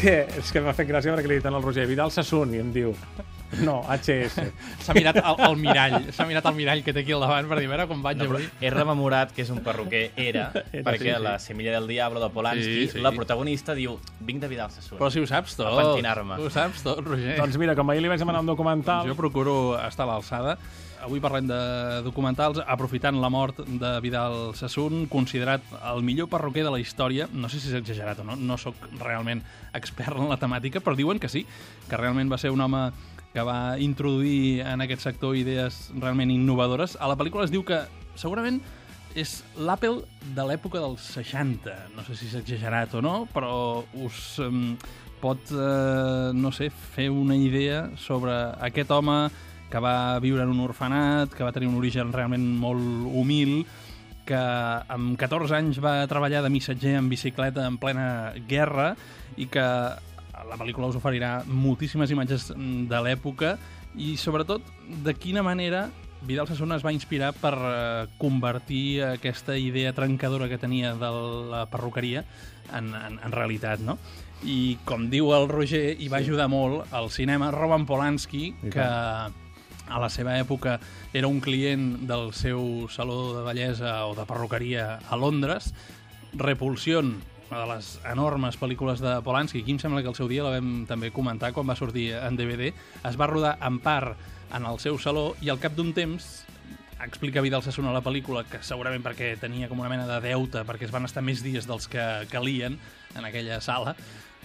que, és que m'ha fet gràcia perquè li he dit al Roger Vidal Sassoon i em diu no, HS. S'ha mirat al, al mirall, s'ha mirat al mirall que té aquí al davant per dir, veure com vaig No, avui. he rememorat que és un perruquer, era, Era, perquè sí, sí. la Semilla del Diablo de Polanski, Sí, sí. la protagonista diu, vinc de Vidal Sassoon. Però si ho saps tot. A pentinar-me. Ho saps tot, Roger. doncs mira, com ahir li vaig demanar un documental... Jo procuro estar a l'alçada. Avui parlem de documentals, aprofitant la mort de Vidal Sassoon, considerat el millor perruquer de la història. No sé si és exagerat o no, no sóc realment expert en la temàtica, però diuen que sí, que realment va ser un home que va introduir en aquest sector idees realment innovadores. A la pel·lícula es diu que segurament és l'Apple de l'època dels 60. No sé si és exagerat o no, però us um, pot, eh, no sé, fer una idea sobre aquest home que va viure en un orfenat, que va tenir un origen realment molt humil, que amb 14 anys va treballar de missatger en bicicleta en plena guerra i que la pel·lícula us oferirà moltíssimes imatges mm, de l'època i sobretot de quina manera Vidal Sassoon es va inspirar per eh, convertir aquesta idea trencadora que tenia de la perruqueria en, en, en realitat, no? I com diu el Roger, hi va ajudar molt al cinema Roman Polanski, I que a la seva època era un client del seu saló de bellesa o de perruqueria a Londres. Repulsion, una de les enormes pel·lícules de Polanski, aquí em sembla que el seu dia la vam també comentar quan va sortir en DVD, es va rodar en part en el seu saló i al cap d'un temps explica Vidal Sassoon a la pel·lícula que segurament perquè tenia com una mena de deute perquè es van estar més dies dels que calien en aquella sala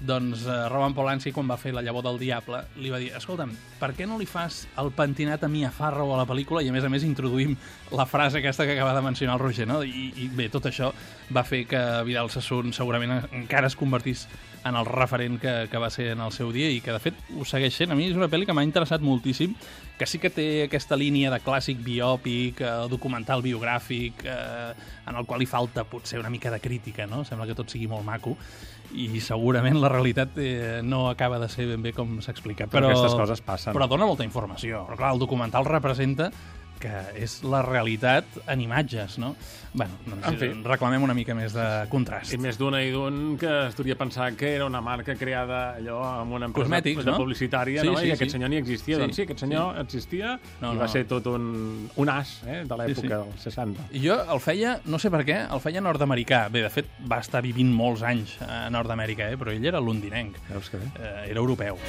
doncs eh, Roman Polanski, quan va fer La llavor del diable, li va dir, escolta'm, per què no li fas el pentinat a Mia Farrow a la pel·lícula i a més a més introduïm la frase aquesta que acaba de mencionar el Roger, no? I, i bé, tot això va fer que Vidal Sassoon segurament encara es convertís en el referent que, que va ser en el seu dia i que de fet ho segueix sent. A mi és una pel·li que m'ha interessat moltíssim, que sí que té aquesta línia de clàssic biòpic, eh, documental biogràfic, eh, en el qual li falta potser una mica de crítica, no? Sembla que tot sigui molt maco i segurament la realitat eh, no acaba de ser ben bé com s'explica. Però aquestes coses passen. Però dona molta informació. Però clar, el documental representa que és la realitat en imatges, no? bueno, doncs En fi. reclamem una mica més de contrast. I més d'una i d'un que es podria pensar que era una marca creada allò amb una empresa Cosmètics, de no? publicitària, Sí, no? sí, I aquest sí. senyor ni existia. Sí. Doncs sí, aquest senyor existia No, i va no. ser tot un, un as eh, de l'època Sí, sí. dels 60. I jo el feia, no sé per què, el feia nord-americà. Bé, de fet, va estar vivint molts anys a Nord-Amèrica, eh? però ell era londinenc, Veus que bé? eh, era europeu.